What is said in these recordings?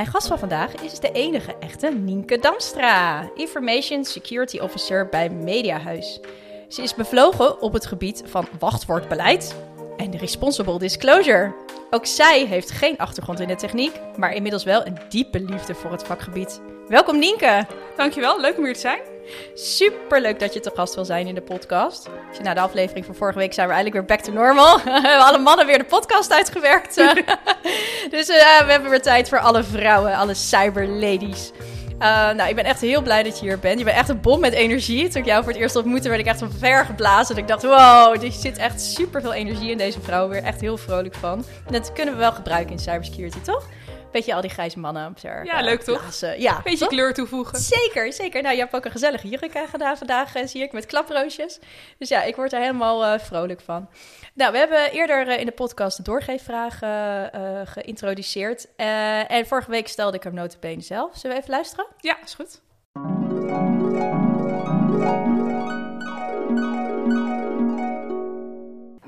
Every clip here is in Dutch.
Mijn gast van vandaag is de enige echte Nienke Damstra, Information Security Officer bij Mediahuis. Ze is bevlogen op het gebied van wachtwoordbeleid en responsible disclosure. Ook zij heeft geen achtergrond in de techniek, maar inmiddels wel een diepe liefde voor het vakgebied. Welkom Nienke! Dankjewel, leuk om hier te zijn. Super leuk dat je te gast wil zijn in de podcast. Na de aflevering van vorige week zijn we eigenlijk weer back to normal. we hebben alle mannen weer de podcast uitgewerkt. dus uh, we hebben weer tijd voor alle vrouwen, alle cyber ladies. Uh, nou, ik ben echt heel blij dat je hier bent. Je bent echt een bom met energie. Toen ik jou voor het eerst ontmoette, werd ik echt van ver geblazen. Ik dacht, wow, er zit echt super veel energie in deze vrouw. Weer echt heel vrolijk van. En dat kunnen we wel gebruiken in cybersecurity, toch? Beetje al die grijze mannen op Ja, leuk toch? Blazen. Ja, Beetje kleur toevoegen. Zeker, zeker. Nou, je hebt ook een gezellige jurk gedaan vandaag, eh, zie ik, met klaproosjes. Dus ja, ik word er helemaal uh, vrolijk van. Nou, we hebben eerder in de podcast de doorgeefvraag geïntroduceerd. en vorige week stelde ik hem notabene zelf. Zullen we even luisteren? Ja, is goed.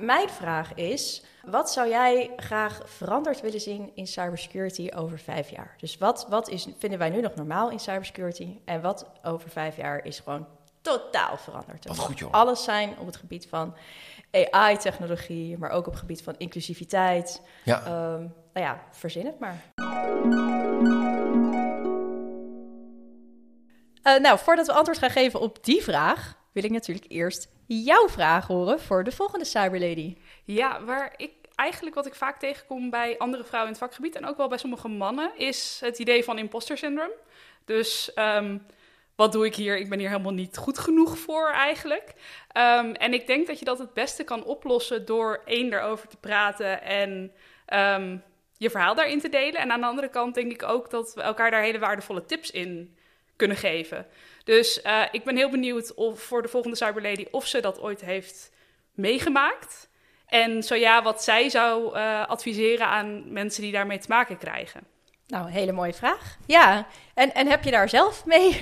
Mijn vraag is, wat zou jij graag veranderd willen zien in cybersecurity over vijf jaar? Dus wat, wat is, vinden wij nu nog normaal in cybersecurity? En wat over vijf jaar is gewoon totaal veranderd? Wat goed, joh. Alles zijn op het gebied van AI-technologie, maar ook op het gebied van inclusiviteit. Ja. Um, nou ja, verzin het maar. Uh, nou, voordat we antwoord gaan geven op die vraag, wil ik natuurlijk eerst jouw vraag horen voor de volgende Cyberlady. Ja, waar ik eigenlijk wat ik vaak tegenkom bij andere vrouwen in het vakgebied en ook wel bij sommige mannen, is het idee van imposter syndrome. Dus um, wat doe ik hier? Ik ben hier helemaal niet goed genoeg voor eigenlijk. Um, en ik denk dat je dat het beste kan oplossen door één erover te praten en um, je verhaal daarin te delen. En aan de andere kant denk ik ook dat we elkaar daar hele waardevolle tips in kunnen geven. Dus uh, ik ben heel benieuwd of voor de volgende Cyberlady of ze dat ooit heeft meegemaakt. En zo ja, wat zij zou uh, adviseren aan mensen die daarmee te maken krijgen. Nou, een hele mooie vraag. Ja, en, en heb je daar zelf mee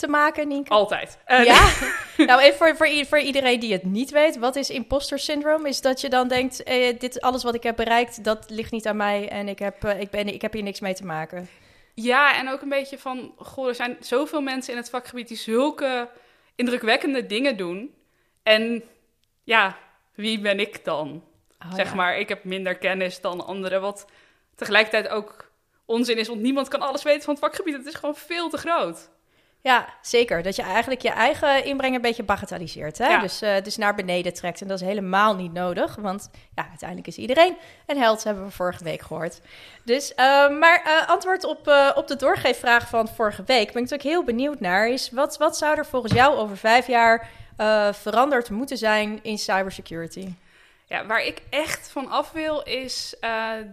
te maken, Nienke? Altijd. Uh, ja? nou, even voor, voor, voor, iedereen die het niet weet. Wat is imposter syndrome? Is dat je dan denkt, eh, dit alles wat ik heb bereikt, dat ligt niet aan mij en ik heb, ik, ben, ik heb hier niks mee te maken. Ja, en ook een beetje van, goh, er zijn zoveel mensen in het vakgebied die zulke indrukwekkende dingen doen. En ja, wie ben ik dan? Oh, zeg ja. maar, ik heb minder kennis dan anderen, wat tegelijkertijd ook onzin is, want niemand kan alles weten van het vakgebied. Het is gewoon veel te groot. Ja, zeker. Dat je eigenlijk je eigen inbreng een beetje bagatelliseert. Hè? Ja. Dus, uh, dus naar beneden trekt. En dat is helemaal niet nodig. Want ja, uiteindelijk is iedereen een held, hebben we vorige week gehoord. Dus, uh, maar uh, antwoord op, op de doorgeefvraag van vorige week. Ben ik natuurlijk heel benieuwd naar. Is wat, wat zou er volgens jou over vijf jaar veranderd moeten zijn in cybersecurity? Ja, waar ik echt van af wil, is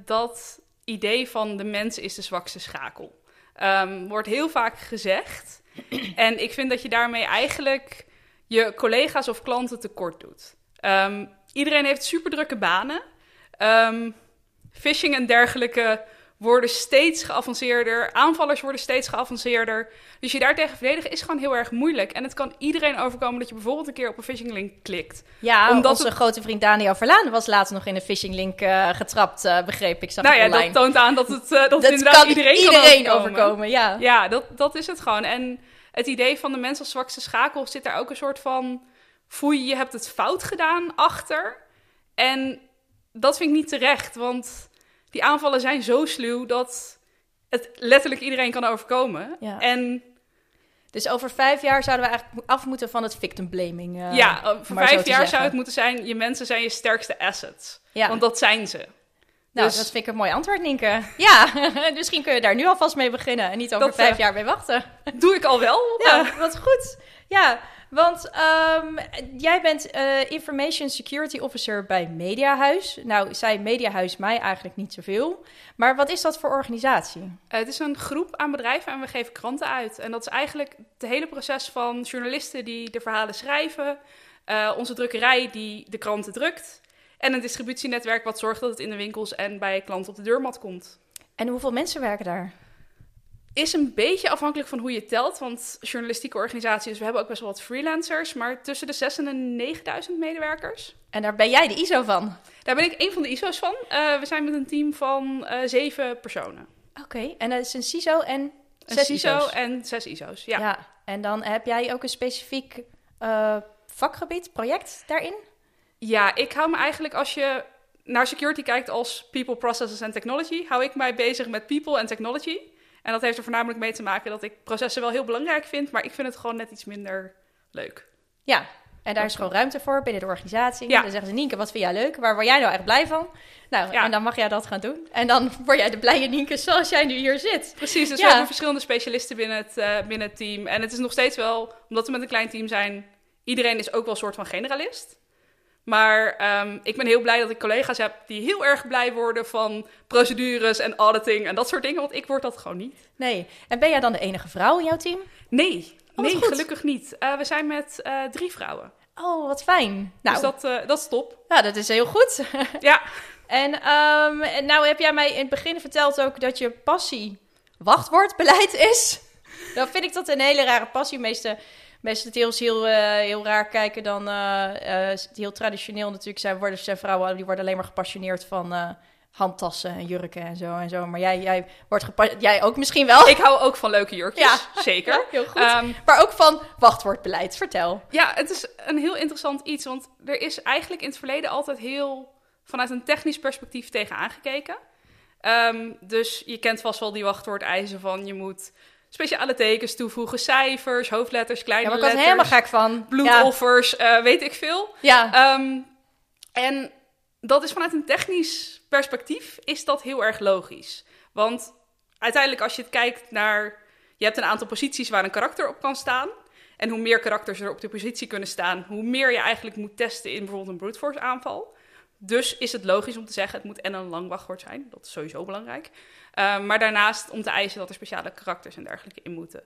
dat idee van de mens is de zwakste schakel. Um, wordt heel vaak gezegd. En ik vind dat je daarmee eigenlijk je collega's of klanten tekort doet. Um, iedereen heeft super drukke banen. Um, phishing en dergelijke worden steeds geavanceerder. Aanvallers worden steeds geavanceerder. Dus je daartegen verdedigen is gewoon heel erg moeilijk. En het kan iedereen overkomen dat je bijvoorbeeld een keer op een phishing link klikt. Ja, omdat onze het... grote vriend Daniel Verlaan was laatst nog in een phishing link uh, getrapt, uh, begreep ik. Zag nou ja, online. dat toont aan dat het, uh, dat dat het inderdaad kan iedereen, iedereen kan overkomen. overkomen. Ja, ja dat, dat is het gewoon. En het idee van de mens als zwakste schakel zit daar ook een soort van... foei, je hebt het fout gedaan achter. En dat vind ik niet terecht, want die aanvallen zijn zo sluw dat het letterlijk iedereen kan overkomen. Ja. En Dus over vijf jaar zouden we eigenlijk af moeten van het victim blaming. eh, ja, voor maar zo vijf jaar zou het moeten zijn... je mensen zijn je sterkste assets. Ja. Want dat zijn ze. Nou, dus- dat vind ik een mooi antwoord, Nienke. Ja, misschien kun je daar nu alvast mee beginnen en niet over Dat, vijf eh, jaar mee wachten. Doe ik al wel. Ja, Eh, wat goed. Ja, want ehm, jij bent eh, Information Security Officer bij Mediahuis. Nou, zei Mediahuis mij eigenlijk niet zoveel. Maar wat is dat voor organisatie? Uh, het is een groep aan bedrijven en we geven kranten uit. En dat is eigenlijk het hele proces van journalisten die de verhalen schrijven, uh, onze drukkerij die de kranten drukt en een distributienetwerk wat zorgt dat het in de winkels en bij klanten op de deurmat komt. En hoeveel mensen werken daar? Is een beetje afhankelijk van hoe je telt, want journalistieke organisaties, we hebben ook best wel wat freelancers, maar tussen de 6 en de 9000 medewerkers. En daar ben jij de ISO van? Daar ben ik een van de ISO's van. Uh, we zijn met een team van uh, zeven personen. Oké, okay. en dat is een CISO en een zes CISO ISO's? en zes ISO's, ja. ja. En dan heb jij ook een specifiek uh, vakgebied, project daarin? Ja, ik hou me eigenlijk als je naar security kijkt als people, processes en technology, hou ik mij bezig met people en technology. En dat heeft er voornamelijk mee te maken dat ik processen wel heel belangrijk vind, maar ik vind het gewoon net iets minder leuk. Ja, en daar is gewoon ruimte voor binnen de organisatie. Ja. Dan zeggen ze, Nienke, wat vind jij leuk? Waar word jij nou echt blij van? Nou, ja. en dan mag jij dat gaan doen. En dan word jij de blije Nienke zoals jij nu hier zit. Precies, dus ja. we hebben verschillende specialisten binnen het, uh, binnen het team. En het is nog steeds wel, omdat we met een klein team zijn, iedereen is ook wel een soort van generalist. Maar um, ik ben heel blij dat ik collega's heb die heel erg blij worden van procedures en auditing en dat soort dingen. Want ik word dat gewoon niet. Nee. En ben jij dan de enige vrouw in jouw team? Nee, oh, nee gelukkig niet. Uh, we zijn met uh, drie vrouwen. Oh, wat fijn. Nou, dus dat, uh, dat is top. Ja, dat is heel goed. ja. En um, nou heb jij mij in het begin verteld ook dat je passie wachtwoordbeleid is. Dan vind ik dat een hele rare passie. Meeste mensen het heel, heel, uh, heel raar kijken dan uh, uh, heel traditioneel natuurlijk zijn, worden, zijn vrouwen die worden alleen maar gepassioneerd van handtassen en jurken en zo en zo. Maar jij, jij wordt jij ook misschien wel. Ik hou ook van leuke jurkjes, ja. zeker. Ja, heel goed. Um, maar ook van wachtwoordbeleid. Vertel. Ja, het is een heel interessant iets, want er is eigenlijk in het verleden altijd heel vanuit een technisch perspectief tegen aangekeken. Um, dus je kent vast wel die wachtwoordeisen van je moet speciale tekens toevoegen, cijfers, hoofdletters, kleine ja, maar ik was helemaal gek van. Bloedoffers, ja. uh, weet ik veel. Ja. Um, en dat is vanuit een technisch perspectief is dat heel erg logisch. Want uiteindelijk als je het kijkt naar... Je hebt een aantal posities waar een karakter op kan staan. En hoe meer karakters er op de positie kunnen staan... hoe meer je eigenlijk moet testen in bijvoorbeeld een brute force aanval. Dus is het logisch om te zeggen, het moet en een lang wachtwoord zijn. Dat is sowieso belangrijk. Um, maar daarnaast om te eisen dat er speciale karakters en dergelijke in moeten.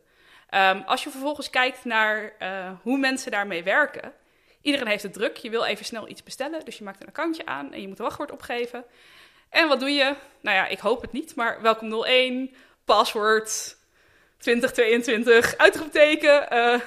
Um, als je vervolgens kijkt naar uh, hoe mensen daarmee werken. Iedereen heeft het druk. Je wil even snel iets bestellen. Dus je maakt een accountje aan en je moet een wachtwoord opgeven. En wat doe je? Nou ja, ik hoop het niet. Maar welkom 01, paswoord 2022, uitroepteken. Uh.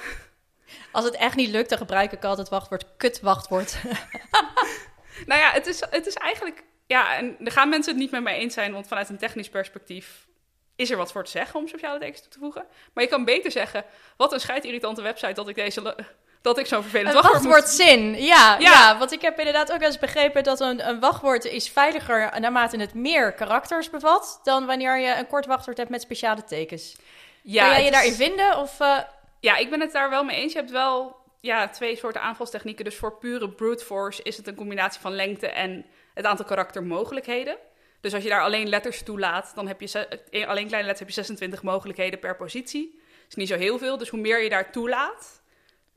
Als het echt niet lukt, dan gebruik ik altijd het wachtwoord kut wachtwoord. nou ja, het is, het is eigenlijk ja, en er gaan mensen het niet met mij eens zijn, want vanuit een technisch perspectief is er wat voor te zeggen om sociale tekens toe te voegen. Maar je kan beter zeggen, wat een scheidirritante website dat ik deze dat ik zo'n vervelend een wachtwoord wachtwoordzin, moet... ja, ja, ja. Want ik heb inderdaad ook eens begrepen dat een, een wachtwoord is veiliger naarmate het meer karakters bevat... dan wanneer je een kort wachtwoord hebt met speciale tekens. Ja, Kun jij je is... daarin vinden? Of, uh... Ja, ik ben het daar wel mee eens. Je hebt wel ja, twee soorten aanvalstechnieken. Dus voor pure brute force is het een combinatie van lengte en het aantal karaktermogelijkheden. Dus als je daar alleen letters toelaat, dan heb je eh, alleen kleine letters heb je 26 mogelijkheden per positie. Dat is niet zo heel veel. Dus hoe meer je daar toelaat,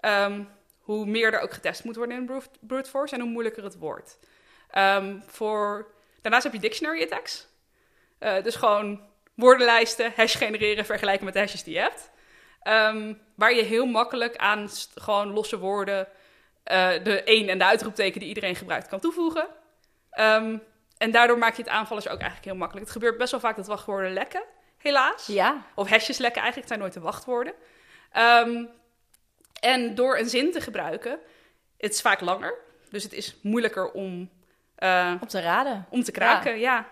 um, hoe meer er ook getest moet worden in brute force en hoe moeilijker het wordt. Um, voor... Daarnaast heb je dictionary attacks. Uh, dus gewoon woordenlijsten, hash genereren, vergelijken met de hashes die je hebt. Um, waar je heel makkelijk aan gewoon losse woorden uh, de een en de uitroepteken die iedereen gebruikt kan toevoegen. Um, en daardoor maak je het aanvallers ook eigenlijk heel makkelijk. Het gebeurt best wel vaak dat wachtwoorden lekken, helaas. Ja. Of hashjes lekken eigenlijk, het zijn nooit de wachtwoorden. Um, en door een zin te gebruiken, het is vaak langer. Dus het is moeilijker om... Uh, om te raden. Om te kraken, ja.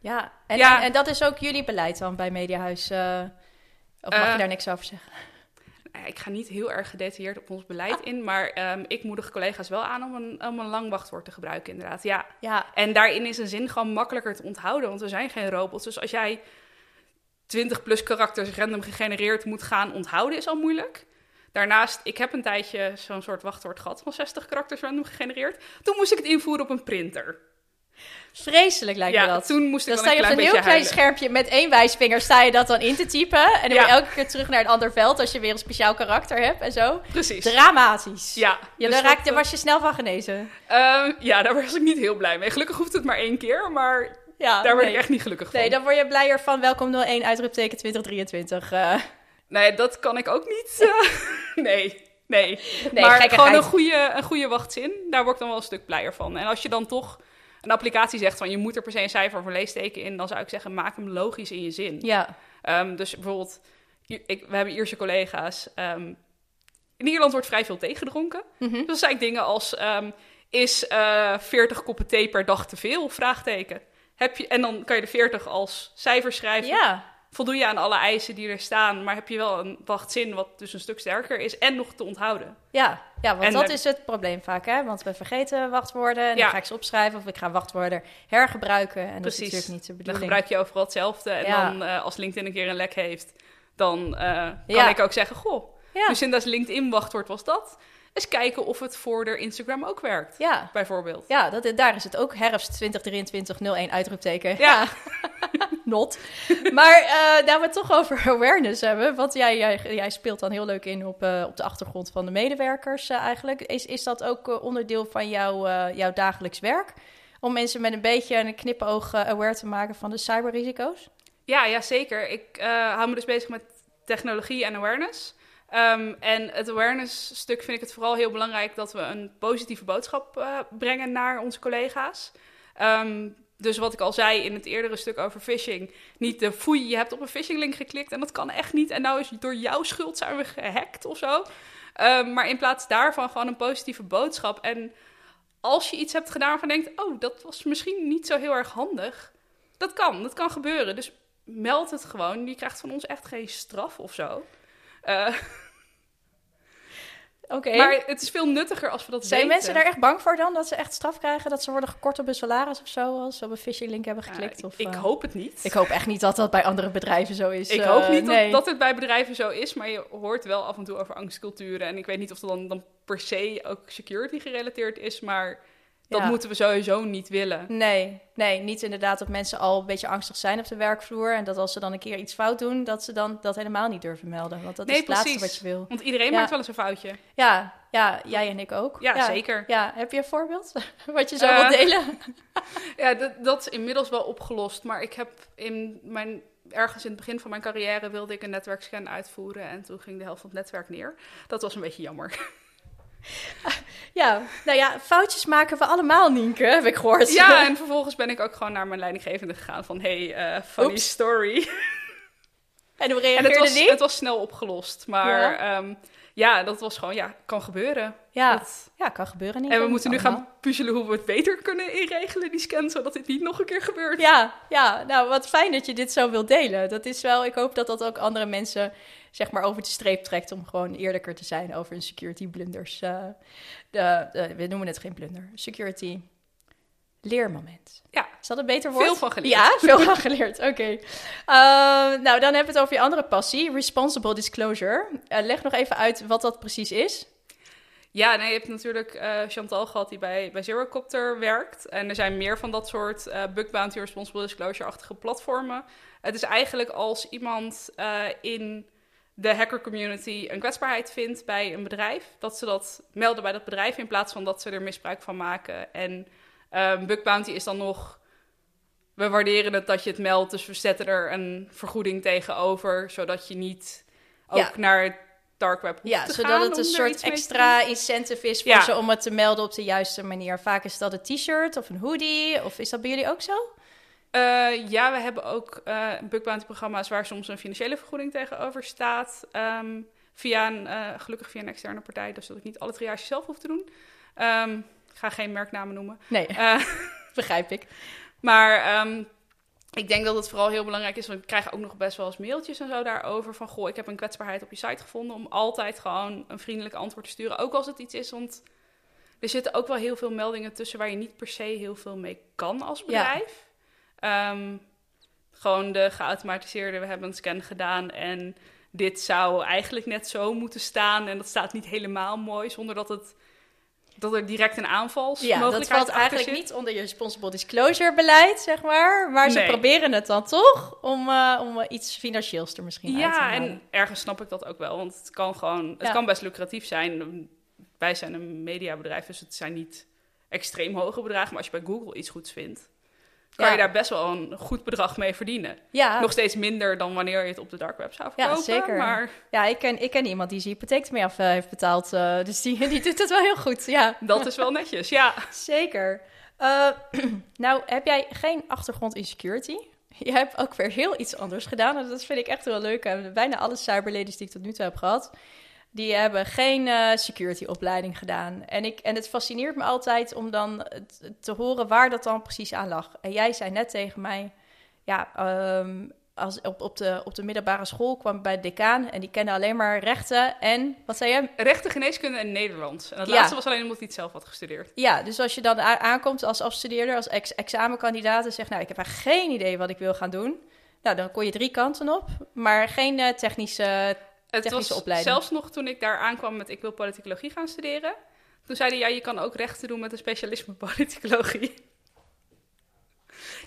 Ja, ja. En, ja. En, en, dat is ook jullie beleid dan bij Mediahuis? Uh, of mag uh, je daar niks over zeggen? ik ga niet heel erg gedetailleerd op ons beleid ah. in, maar um, ik moedig collega's wel aan om een, om een lang wachtwoord te gebruiken, inderdaad. Ja. ja. En daarin is een zin gewoon makkelijker te onthouden, want we zijn geen robots. Dus als jij 20 plus karakters random gegenereerd moet gaan onthouden, is al moeilijk. Daarnaast, ik heb een tijdje zo'n soort wachtwoord gehad van 60 karakters random gegenereerd. Toen moest ik het invoeren op een printer. Vreselijk lijkt me Ja, dat. toen moest ik Dan sta een je op een heel klein huilen. schermpje met één wijsvinger sta je dat dan in te typen. En dan Ja. weer elke keer terug naar een ander veld als je weer een speciaal karakter hebt en zo. Precies. Dramatisch. Ja, Ja, dus daar, dat, raak, daar was je snel van genezen. eh, ja, daar was ik niet heel blij mee. Gelukkig hoeft het maar één keer, maar Ja, daar word nee. ik echt niet gelukkig van. Nee, dan word je blijer van welkom 01 uitroepteken 2023. eh. Nee, dat kan ik ook niet. nee, nee. Nee, maar gewoon een goede, een goede wachtzin, daar word ik dan wel een stuk blijer van. En als je dan toch een applicatie zegt van je moet er per se een cijfer of een leesteken in, dan zou ik zeggen maak hem logisch in je zin. Ja, Ehm, dus bijvoorbeeld, ik, we hebben Ierse collega's. ehm, in Ierland wordt vrij veel thee gedronken. Mhm. Dus dan zijn dingen als, ehm, is eh 40 koppen thee per dag te veel? Vraagteken. Heb je, en dan kan je de 40 als cijfer schrijven. ja. Voldoe je aan alle eisen die er staan, maar heb je wel een wachtzin wat dus een stuk sterker is en nog te onthouden. Ja, ja want En dat is het probleem vaak, hè? Want we vergeten wachtwoorden en Ja. dan ga ik ze opschrijven of ik ga wachtwoorden hergebruiken. En dat is Precies. natuurlijk niet de Dan bedoeling. gebruik je overal hetzelfde. En Ja. dan eh, als LinkedIn een keer een lek heeft, dan eh, kan Ja. ik ook zeggen, goh, dus in dat LinkedIn wachtwoord was dat. Eens kijken of het voor de Instagram ook werkt, Ja, bijvoorbeeld. ja dat, daar is het ook herfst 2023 01 uitroepteken. Ja. Not. Maar eh nou we het toch over awareness hebben, want jij, jij, jij speelt dan heel leuk in op, eh, op de achtergrond van de medewerkers eh, eigenlijk. Is, is dat ook onderdeel van jouw, jouw dagelijks werk? Om mensen met een beetje een knipoog aware te maken van de cyberrisico's? Ja, ja, zeker. Ik hou me dus bezig met technologie en awareness. Ehm, en het awareness stuk vind ik het vooral heel belangrijk dat we een positieve boodschap eh, brengen naar onze collega's. Ehm, dus wat ik al zei in het eerdere stuk over phishing. Niet de foei, je hebt op een phishing link geklikt en dat kan echt niet. En nou is door jouw schuld zijn we gehackt of zo. Ehm, maar in plaats daarvan gewoon een positieve boodschap. En als je iets hebt gedaan waarvan je denkt, oh, dat was misschien niet zo heel erg handig. Dat kan, dat kan gebeuren. Dus meld het gewoon. Je krijgt van ons echt geen straf of zo. Eh, Oké. Maar het is veel nuttiger als we dat Zijn weten. mensen daar echt bang voor dan? Dat ze echt straf krijgen? Dat ze worden gekort op hun salaris of zo? Als ze op een phishing link hebben geklikt? ik, of, ik eh, hoop het niet. ik hoop echt niet dat dat bij andere bedrijven zo is. Ik eh, hoop niet nee. dat, dat het bij bedrijven zo is, maar je hoort wel af en toe over angstculturen. En ik weet niet of dat dan, dan per se ook security gerelateerd is, maar dat Ja. moeten we sowieso niet willen. Nee, nee, niet inderdaad dat mensen al een beetje angstig zijn op de werkvloer. En dat als ze dan een keer iets fout doen, dat ze dan dat helemaal niet durven melden. Want dat Nee, is het laatste wat je wil. Want iedereen Ja. maakt wel eens een foutje. Ja, ja, jij en ik ook. Ja, zeker. Ja, heb je een voorbeeld wat je zo Eh, wilt delen? Ja, dat, dat is inmiddels wel opgelost. Maar ik heb in mijn, ergens in het begin van mijn carrière wilde ik een netwerkscan uitvoeren. En toen ging de helft van het netwerk neer. Dat was een beetje jammer. Ja, nou ja, foutjes maken we allemaal, Nienke, heb ik gehoord. Ja, en vervolgens ben ik ook gewoon naar mijn leidinggevende gegaan van... Hey, eh, funny story. en hoe En het reageerde was, die? het was snel opgelost. Maar Ja. ja, ja dat was gewoon... Ja, kan gebeuren. Ja, Dat- ja, kan gebeuren. Nienke. en we moeten nu Allemaal. gaan puzzelen hoe we het beter kunnen inregelen, die scan. Zodat dit niet nog een keer gebeurt. Ja, ja, nou wat fijn dat je dit zo wilt delen. Dat is wel, ik hoop dat dat ook andere mensen zeg maar over de streep trekt om gewoon eerlijker te zijn over hun security blunders. Eh, de, de- we noemen het geen blunder, security leermoment. Ja. Is dat een beter woord? Veel van geleerd. Ja, veel van geleerd. Oké. Eh, nou, dan hebben we het over je andere passie, responsible disclosure. Eh, leg nog even uit wat dat precies is. Ja, nee, je hebt natuurlijk Chantal gehad die bij, bij Zerocopter werkt. En er zijn meer van dat soort bug bounty responsible disclosure-achtige platformen. Het is eigenlijk als iemand in de hacker community een kwetsbaarheid vindt bij een bedrijf, dat ze dat melden bij dat bedrijf in plaats van dat ze er misbruik van maken. En ehm bug bounty is dan nog, we waarderen het dat je het meldt, dus we zetten er een vergoeding tegenover, zodat je niet ook Ja. naar het dark web Ja, zodat het een soort extra incentive is voor Ja. ze om het te melden op de juiste manier. Vaak is dat een t-shirt of een hoodie. Of is dat bij jullie ook zo? Eh, ja, we hebben ook eh bug bounty programma's waar soms een financiële vergoeding tegenover staat. Ehm, via een, eh, gelukkig via een externe partij, dus dat ik niet alle triage zelf hoef te doen. Ehm, ik ga geen merknamen noemen. Nee, begrijp ik. maar ehm, ik denk dat het vooral heel belangrijk is, want we krijgen ook nog best wel eens mailtjes en zo daarover. Van, goh, ik heb een kwetsbaarheid op je site gevonden. Om altijd gewoon een vriendelijk antwoord te sturen, ook als het iets is. Want er zitten ook wel heel veel meldingen tussen waar je niet per se heel veel mee kan als Ja. Ehm, gewoon de geautomatiseerde, we hebben een scan gedaan en dit zou eigenlijk net zo moeten staan. En dat staat niet helemaal mooi, zonder dat het dat er direct een Ja, aanvalsmogelijkheid dat valt eigenlijk zit. niet onder je responsible disclosure beleid, zeg maar. Maar ze Nee. proberen het dan toch om, eh, om iets financieels er misschien uit te Ja, halen. en ergens snap ik dat ook wel, want het kan gewoon, het Ja. kan best lucratief zijn. Wij zijn een mediabedrijf, dus het zijn niet extreem hoge bedragen, maar als je bij Google iets goeds vindt, kan Ja. je daar best wel een goed bedrag mee verdienen. Ja, Nog steeds minder dan wanneer je het op de dark web zou Ja, verkopen. zeker. Maar ja ik, ken, ik ken iemand die zijn hypotheek ermee af eh, heeft betaald. eh, dus die, die doet het wel heel goed, ja. dat is wel netjes, ja. Zeker. Eh, nou, heb jij geen achtergrond in security? Je hebt ook weer heel iets anders gedaan. En dat vind ik echt heel leuk. En bijna alle cyberladies die ik tot nu toe heb gehad... die hebben geen eh, security opleiding gedaan. En, ik, en het fascineert me altijd om dan te horen waar dat dan precies aan lag. En jij zei net tegen mij... ja, ehm, als op, op, de, op de middelbare school kwam ik bij de decaan... en die kende alleen maar rechten en... wat zei je? Rechten, geneeskunde en Nederlands. En dat Ja. laatste was alleen omdat hij het zelf had gestudeerd. Ja, dus als je dan aankomt als afstudeerder, als ex examenkandidaat en zegt, nou, ik heb eigenlijk geen idee wat ik wil gaan doen. Nou, dan kon je drie kanten op, maar geen eh, technische... Het was opleiding. zelfs nog toen ik daar aankwam met ik wil politicologie gaan studeren. Toen zeiden ja, je kan ook rechten doen met een specialisme politicologie.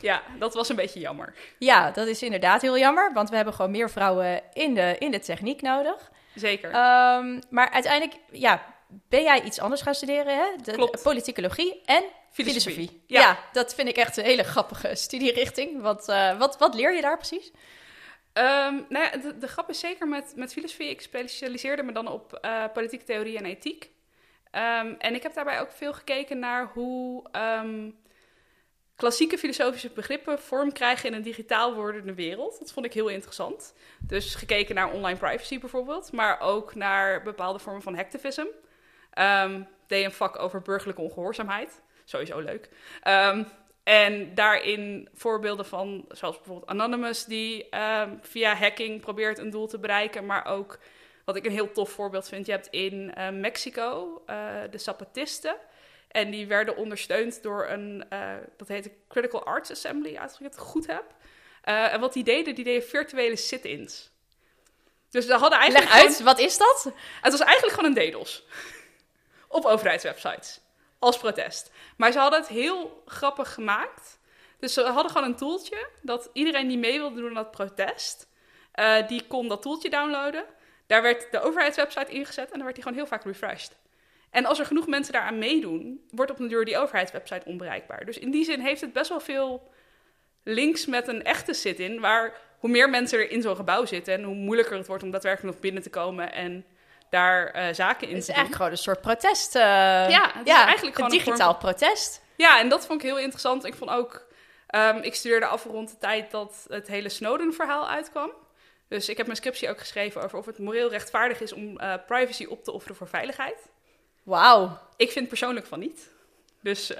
ja, dat was een beetje jammer. Ja, dat is inderdaad heel jammer, want we hebben gewoon meer vrouwen in de, in de techniek nodig. Zeker. Ehm, maar uiteindelijk, ja, ben jij iets anders gaan studeren, hè? De, Klopt. politicologie en Filosofie. filosofie. Ja. Ja. dat vind ik echt een hele grappige studierichting. Want eh, wat, wat leer je daar precies? Ehm, nou ja, de, grap is zeker met, met filosofie. Ik specialiseerde me dan op eh, politieke theorie en ethiek. Ehm, en ik heb daarbij ook veel gekeken naar hoe ehm, klassieke filosofische begrippen vorm krijgen in een digitaal wordende wereld. Dat vond ik heel interessant. Dus gekeken naar online privacy bijvoorbeeld, maar ook naar bepaalde vormen van hacktivism. Deed een vak over burgerlijke ongehoorzaamheid. Sowieso leuk. En daarin voorbeelden van, zoals bijvoorbeeld Anonymous, die ehm, via hacking probeert een doel te bereiken, maar ook wat ik een heel tof voorbeeld vind. Je hebt in eh, Mexico eh, de Zapatisten. En die werden ondersteund door een, eh, dat heet de Critical Arts Assembly, als ik het goed heb. En wat die deden, die deden virtuele sit-ins. Dus ze hadden eigenlijk Leg uit, gewoon- wat is dat? het was eigenlijk gewoon een DDoS. Op overheidswebsites. Als protest. Maar ze hadden het heel grappig gemaakt. Dus ze hadden gewoon een toeltje dat iedereen die mee wilde doen aan dat protest, eh, die kon dat toeltje downloaden. Daar werd de overheidswebsite ingezet en dan werd die gewoon heel vaak refreshed. En als er genoeg mensen daaraan meedoen, wordt op een duur die overheidswebsite onbereikbaar. Dus in die zin heeft het best wel veel links met een echte sit-in, waar hoe meer mensen er in zo'n gebouw zitten en hoe moeilijker het wordt om daadwerkelijk nog binnen te komen en daar eh, zaken in Het is eigenlijk gewoon een soort protest. eh, Ja, het is eigenlijk gewoon een digitaal protest. Ja, en dat vond ik heel interessant. Ik vond ook, ehm, ik studeerde af rond de tijd dat het hele Snowden-verhaal uitkwam. Dus ik heb mijn scriptie ook geschreven over of het moreel rechtvaardig is om eh, privacy op te offeren voor veiligheid. Wauw. Ik vind persoonlijk van niet. Dus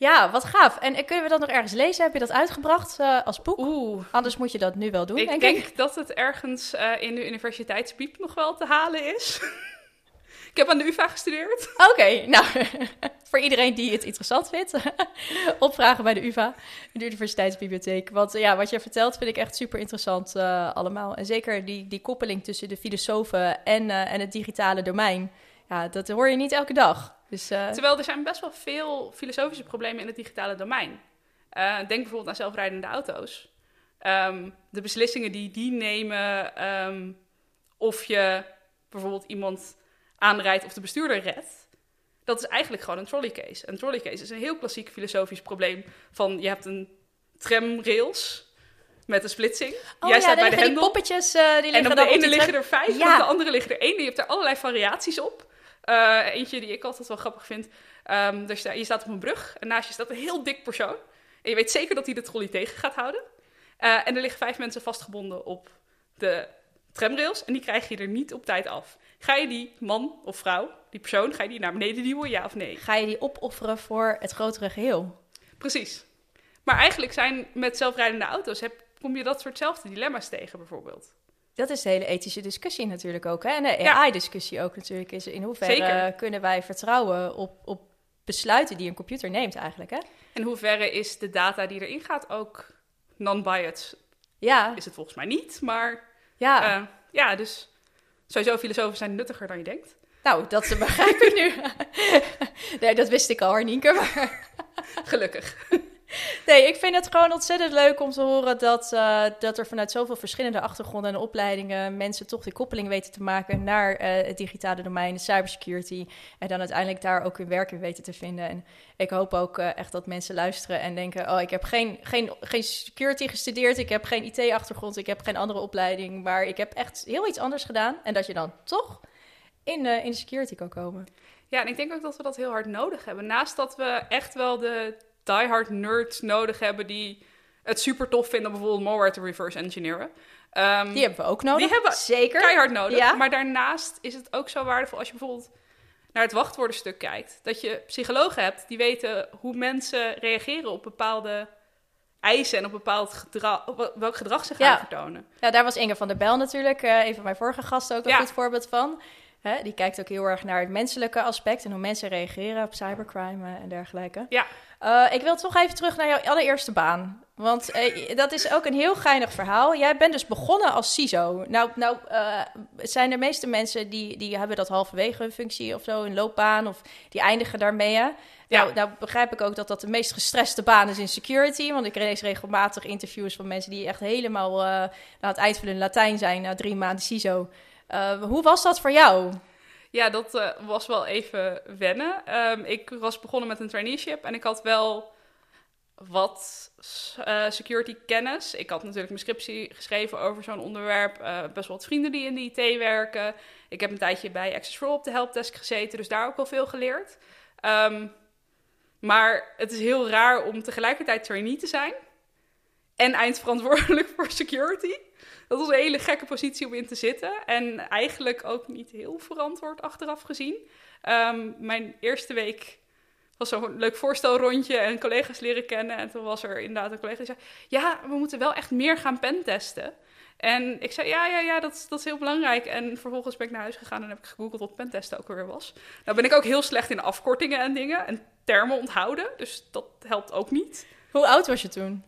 Ja, wat gaaf. En eh, kunnen we dat nog ergens lezen? Heb je dat uitgebracht eh, als boek? oeh, Anders moet je dat nu wel doen, ik denk, denk ik. dat het ergens eh, in de universiteitsbiep nog wel te halen is. ik heb aan de UvA gestudeerd. Oké, nou, voor iedereen die het interessant vindt, opvragen bij de UvA, de Universiteitsbibliotheek. Want ja, wat je vertelt vind ik echt super interessant allemaal. En zeker die, die koppeling tussen de filosofen en, en het digitale domein. Ja, dat hoor je niet elke dag. Dus eh, Terwijl er zijn best wel veel filosofische problemen in het digitale domein. Eh, denk bijvoorbeeld aan zelfrijdende auto's. Ehm, de beslissingen die die nemen, ehm, of je bijvoorbeeld iemand aanrijdt of de bestuurder redt, dat is eigenlijk gewoon een trolley case. Een trolley case is een heel klassiek filosofisch probleem van je hebt een tramrails met een splitsing. oh Jij ja, staat bij de hendel. poppetjes, eh, die liggen En op de ene liggen er vijf, en op de andere liggen er één. Je hebt er allerlei variaties op. Eh, eentje die ik altijd wel grappig vind. Sta, je staat op een brug en naast je staat een heel dik persoon. En je weet zeker dat hij de trolley tegen gaat houden. Eh, en er liggen vijf mensen vastgebonden op de tramrails. En die krijg je er niet op tijd af. Ga je die man of vrouw, die persoon, ga je die naar beneden duwen, ja of nee? Ga je die opofferen voor het grotere geheel? Precies. Maar eigenlijk zijn met zelfrijdende auto's, heb, kom je dat soortzelfde dilemma's tegen bijvoorbeeld. Dat is de hele ethische discussie natuurlijk ook. Hè? En de Ja. AI-discussie ook natuurlijk. Is in hoeverre Zeker. kunnen wij vertrouwen op, op besluiten die een computer neemt eigenlijk. Hè? In hoeverre is de data die erin gaat ook non-biased? Ja, Is het volgens mij niet, maar ja. eh, ja, dus sowieso filosofen zijn nuttiger dan je denkt. Nou, dat begrijp ik nu. nee, dat wist ik al, Nienke. Maar... Gelukkig. Nee, ik vind het gewoon ontzettend leuk om te horen dat, uh, dat er vanuit zoveel verschillende achtergronden en opleidingen mensen toch die koppeling weten te maken naar uh, het digitale domein, de cybersecurity. En dan uiteindelijk daar ook hun werk in weten te vinden. En ik hoop ook uh, echt dat mensen luisteren en denken: Oh, ik heb geen, geen, geen security gestudeerd, ik heb geen IT-achtergrond, ik heb geen andere opleiding, maar ik heb echt heel iets anders gedaan. En dat je dan toch in, in de security kan komen. Ja, en ik denk ook dat we dat heel hard nodig hebben. Naast dat we echt wel de diehard nerds nodig hebben die het super tof vinden bijvoorbeeld malware te reverse engineeren. Um, die hebben we ook nodig. Die hebben zeker keihard nodig. Ja. Maar daarnaast is het ook zo waardevol als je bijvoorbeeld naar het wachtwoordenstuk kijkt. Dat je psychologen hebt die weten hoe mensen reageren op bepaalde eisen en op bepaald gedrag, op welk gedrag ze gaan ja. vertonen. Ja, daar was Inge van der Bel natuurlijk, uh, een van mijn vorige gasten, ook een ja. goed voorbeeld van. Hè, die kijkt ook heel erg naar het menselijke aspect en hoe mensen reageren op cybercrime en dergelijke. Ja. Uh, ik wil toch even terug naar jouw allereerste baan. Want uh, dat is ook een heel geinig verhaal. Jij bent dus begonnen als CISO. Nou, nou uh, zijn de meeste mensen die, die hebben dat halverwege hun functie of zo, een loopbaan, of die eindigen daarmee. Hè? Ja. Nou, nou begrijp ik ook dat dat de meest gestreste baan is in security. Want ik lees regelmatig interviews van mensen die echt helemaal aan het eind van hun Latijn zijn na drie maanden CISO. hoe was dat voor jou? Ja, dat uh, was wel even wennen. Um, ik was begonnen met een traineeship en ik had wel wat uh, security kennis. Ik had natuurlijk mijn scriptie geschreven over zo'n onderwerp. Uh, best wel wat vrienden die in de IT werken. Ik heb een tijdje bij Access for op de helpdesk gezeten, dus daar ook wel veel geleerd. Um, maar het is heel raar om tegelijkertijd trainee te zijn en eindverantwoordelijk voor security. Dat was een hele gekke positie om in te zitten. En eigenlijk ook niet heel verantwoord achteraf gezien. Um, mijn eerste week was zo'n leuk voorstelrondje en collega's leren kennen. En toen was er inderdaad een collega die zei... Ja, we moeten wel echt meer gaan pentesten. En ik zei, ja, ja, ja, dat, dat is heel belangrijk. En vervolgens ben ik naar huis gegaan en heb ik gegoogeld wat pentesten ook alweer was. Nou ben ik ook heel slecht in afkortingen en dingen en termen onthouden. Dus dat helpt ook niet. Hoe oud was je toen?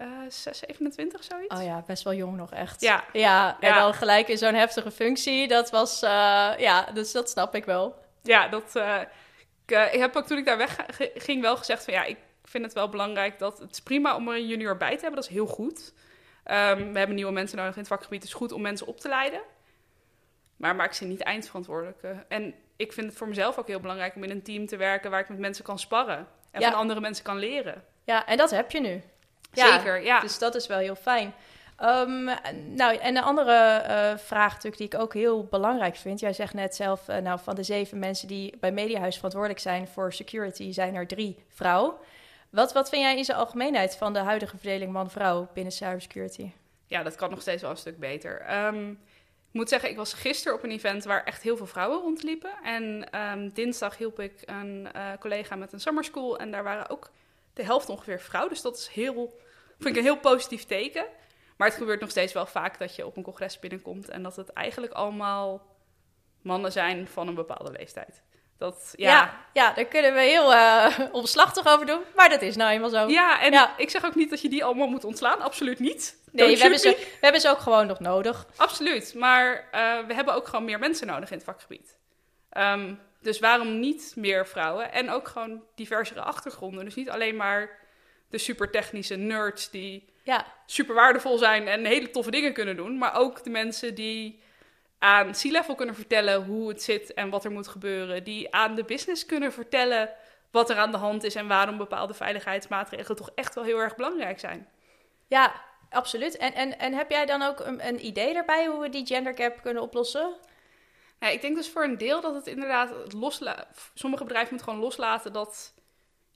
Uh, 6, 27, zoiets. Oh ja, best wel jong nog echt. Ja. Ja, en ja. dan gelijk in zo'n heftige functie. Dat was, uh, ja, dus dat snap ik wel. Ja, dat, uh, ik, ik, heb ook toen ik daar weg ging wel gezegd van ja, ik vind het wel belangrijk dat het is prima om er een junior bij te hebben. Dat is heel goed. Um, we hebben nieuwe mensen nodig in het vakgebied. Het is goed om mensen op te leiden. Maar maak ze niet eindverantwoordelijk. En ik vind het voor mezelf ook heel belangrijk om in een team te werken waar ik met mensen kan sparren. En Ja. van andere mensen kan leren. Ja, en dat heb je nu. Zeker, ja. Dus dat is wel heel fijn. Um, nou, en een andere uh, vraag natuurlijk die ik ook heel belangrijk vind. Jij zegt net zelf, uh, nou, van de zeven mensen die bij Mediahuis verantwoordelijk zijn voor security, zijn er drie vrouwen. Wat, wat vind jij in zijn algemeenheid van de huidige verdeling man-vrouw binnen cybersecurity? Ja, dat kan nog steeds wel een stuk beter. Um, ik moet zeggen, ik was gisteren op een event waar echt heel veel vrouwen rondliepen. En um, dinsdag hielp ik een uh, collega met een summer school en daar waren ook de helft ongeveer vrouw. Dus dat is heel, vind ik een heel positief teken. Maar het gebeurt nog steeds wel vaak dat je op een congres binnenkomt en dat het eigenlijk allemaal mannen zijn van een bepaalde leeftijd. Dat, ja. ja, ja daar kunnen we heel uh, omslachtig over doen, maar dat is nou eenmaal zo. Ja, en ja. ik zeg ook niet dat je die allemaal moet ontslaan, absoluut niet. Nee, we hebben, ze, we hebben ze ook gewoon nog nodig. Absoluut, maar uh, we hebben ook gewoon meer mensen nodig in het vakgebied. Um, dus waarom niet meer vrouwen? En ook gewoon diversere achtergronden. Dus niet alleen maar de super technische nerds die ja. super waardevol zijn en hele toffe dingen kunnen doen. Maar ook de mensen die aan C-level kunnen vertellen hoe het zit en wat er moet gebeuren. Die aan de business kunnen vertellen wat er aan de hand is en waarom bepaalde veiligheidsmaatregelen toch echt wel heel erg belangrijk zijn. Ja, absoluut. En, en, en heb jij dan ook een, een idee daarbij hoe we die gender gap kunnen oplossen? Ja, ik denk dus voor een deel dat het inderdaad losla sommige bedrijven moeten gewoon loslaten dat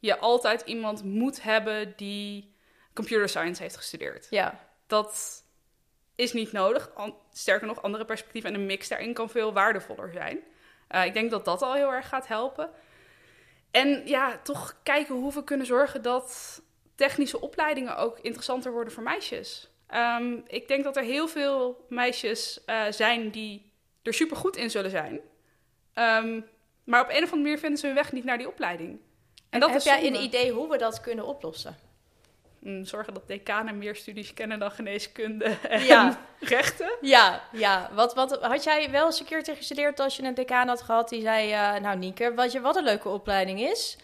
je altijd iemand moet hebben die computer science heeft gestudeerd. Ja. Dat is niet nodig. Sterker nog, andere perspectieven en een mix daarin kan veel waardevoller zijn. Uh, ik denk dat dat al heel erg gaat helpen. En ja, toch kijken hoe we kunnen zorgen dat technische opleidingen ook interessanter worden voor meisjes. Um, ik denk dat er heel veel meisjes uh, zijn die er super goed in zullen zijn. Um, maar op een of andere manier vinden ze hun weg niet naar die opleiding. En dat heb is jij een idee hoe we dat kunnen oplossen? mm, zorgen dat decanen meer studies kennen dan geneeskunde en Ja. rechten. Ja, ja. Wat, wat, had jij wel security gestudeerd als je een decaan had gehad die zei... eh, nou Nienke, wat, je, wat een leuke opleiding is.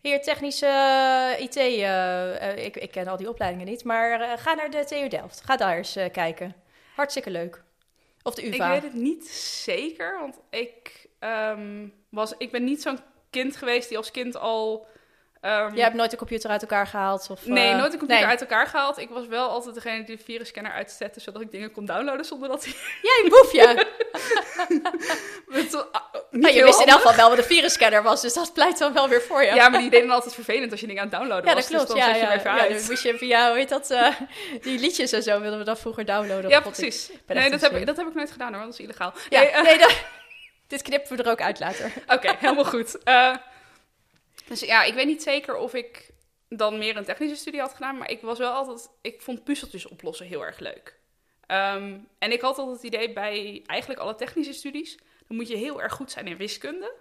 Hier technische eh, IT, eh, ik, ik ken al die opleidingen niet, maar eh, ga naar de TU Delft. Ga daar eens eh, kijken. Hartstikke leuk. Of de Ik UvA. weet het niet zeker, want ik, ehm, was, ik ben niet zo'n kind geweest die als kind al... ehm, Jij hebt nooit de computer uit elkaar gehaald? Of, Nee, eh, nooit een computer nee. uit elkaar gehaald. Ik was wel altijd degene die de virusscanner uitzette, zodat ik dingen kon downloaden zonder dat hij... Jij een boefje! Ah, niet Nou, je wist in elk geval wel wat een virusscanner was, dus dat pleit dan wel weer voor je. Ja, maar die deden dan altijd vervelend als je dingen aan het downloaden Ja, was. dat klopt. Dus dan ja, zet je ja, even ja, uit. dan moest je via, hoe heet dat, eh, die liedjes en zo wilden we dan vroeger downloaden. Ja, precies. Nee, dat heb, ik, dat heb ik nooit gedaan hoor, want dat is illegaal. Ja, Nee, eh, nee, dat- dit knippen we er ook uit later. Oké, helemaal goed. Eh, dus ja, ik weet niet zeker of ik dan meer een technische studie had gedaan, maar ik was wel altijd, ik vond puzzeltjes oplossen heel erg leuk. Ehm, en ik had altijd het idee bij eigenlijk alle technische studies, dan moet je heel erg goed zijn in wiskunde.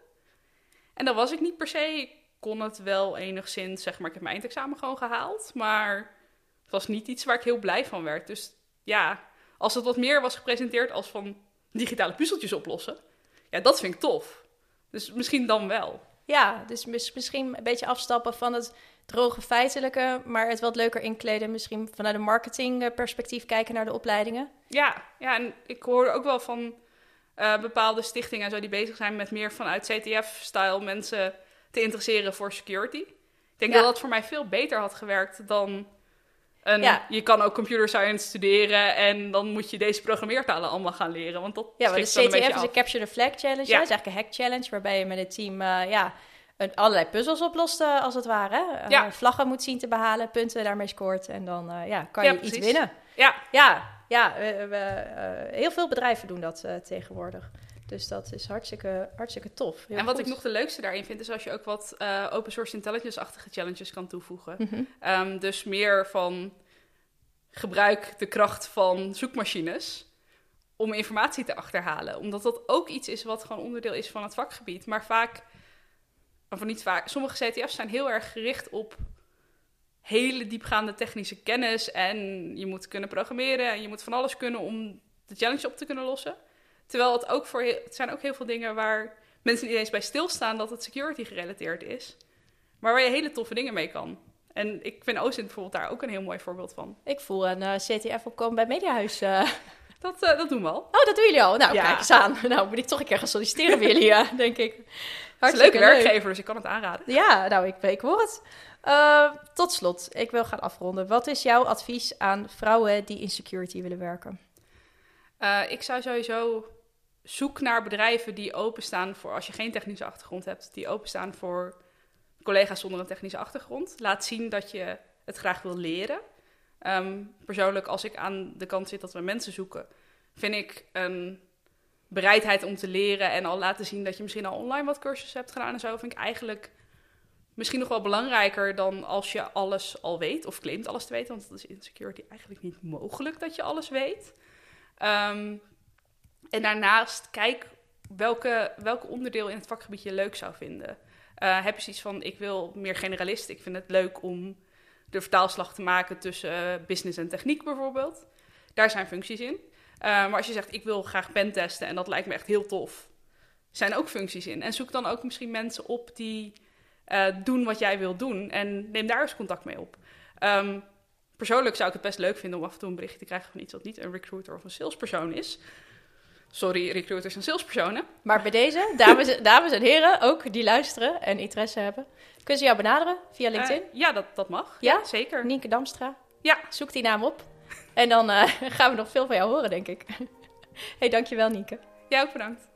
En dat was ik niet per se. Ik kon het wel enigszins, zeg maar, ik heb mijn eindexamen gewoon gehaald, maar het was niet iets waar ik heel blij van werd. Dus ja, als het wat meer was gepresenteerd als van digitale puzzeltjes oplossen, ja, dat vind ik tof. Dus misschien dan wel. Ja, dus mis- misschien een beetje afstappen van het droge feitelijke, maar het wat leuker inkleden. Misschien vanuit een marketingperspectief kijken naar de opleidingen. Ja, ja en ik hoorde ook wel van eh, bepaalde stichtingen en zo die bezig zijn met meer vanuit CTF-style mensen te interesseren voor security. Ik denk Ja. dat dat voor mij veel beter had gewerkt dan Ja. je kan ook computer science studeren en dan moet je deze programmeertalen allemaal gaan leren. Want dat Ja, maar de een CTF is een. Capture the Flag Challenge. Ja. is eigenlijk een hack challenge waarbij je met het team eh, ja, een, allerlei puzzels oplost, eh, als het ware. Eh, vlaggen moet zien te behalen, punten daarmee scoort en dan ja, kan je iets winnen. Ja, Ja, ja we, we, heel veel bedrijven doen dat tegenwoordig. Dus dat is hartstikke, hartstikke tof. Heel en wat goed. ik nog de leukste daarin vind, is als je ook wat eh, open source intelligence-achtige challenges kan toevoegen. Mhm. Ehm, dus meer van gebruik de kracht van zoekmachines om informatie te achterhalen. Omdat dat ook iets is wat gewoon onderdeel is van het vakgebied. Maar vaak, of niet vaak, sommige CTF's zijn heel erg gericht op hele diepgaande technische kennis. En je moet kunnen programmeren en je moet van alles kunnen om de challenge op te kunnen lossen. Terwijl het ook voor het zijn ook heel veel dingen waar mensen niet eens bij stilstaan dat het security gerelateerd is. Maar waar je hele toffe dingen mee kan. En ik vind OSINT bijvoorbeeld daar ook een heel mooi voorbeeld van. Ik voel een eh, CTF opkomen bij Mediahuis. eh. Dat, eh, dat doen we al. Oh, dat doen jullie al? Nou, Ja. kijk eens aan. Nou, moet ik toch een keer gaan solliciteren bij jullie, denk ik. Het is een Hartstikke leuke leuk. werkgever, dus ik kan het aanraden. Ja, nou, ik, ik hoor het. Tot slot, ik wil gaan afronden. Wat is jouw advies aan vrouwen die in security willen werken? Ik zou sowieso zoek naar bedrijven die openstaan voor, als je geen technische achtergrond hebt, die openstaan voor collega's zonder een technische achtergrond. Laat zien dat je het graag wil leren. Ehm, persoonlijk, als ik aan de kant zit dat we mensen zoeken, vind ik een bereidheid om te leren en al laten zien dat je misschien al online wat cursussen hebt gedaan en zo, vind ik eigenlijk misschien nog wel belangrijker dan als je alles al weet of claimt alles te weten, want dat is in security eigenlijk niet mogelijk dat je alles weet. Ehm, en daarnaast kijk welke, welke onderdeel in het vakgebied je leuk zou vinden. Eh, heb je zoiets van, ik wil meer generalist. Ik vind het leuk om de vertaalslag te maken tussen eh, business en techniek bijvoorbeeld. Daar zijn functies in. Eh, maar als je zegt, ik wil graag pentesten en dat lijkt me echt heel tof. zijn ook functies in. En zoek dan ook misschien mensen op die doen wat jij wil doen. En neem daar eens contact mee op. Ehm, persoonlijk zou ik het best leuk vinden om af en toe een berichtje te krijgen van iets wat niet een recruiter of een salespersoon is. Sorry, recruiters en salespersonen. Maar bij deze, dames, dames en heren, ook die luisteren en interesse hebben, kunnen ze jou benaderen via LinkedIn. Eh, ja, dat, dat mag. Ja? zeker. Nienke Damstra. Ja. Zoek die naam op. En dan eh, gaan we nog veel van jou horen, denk ik. hey, dankjewel Nienke. Jij ook bedankt.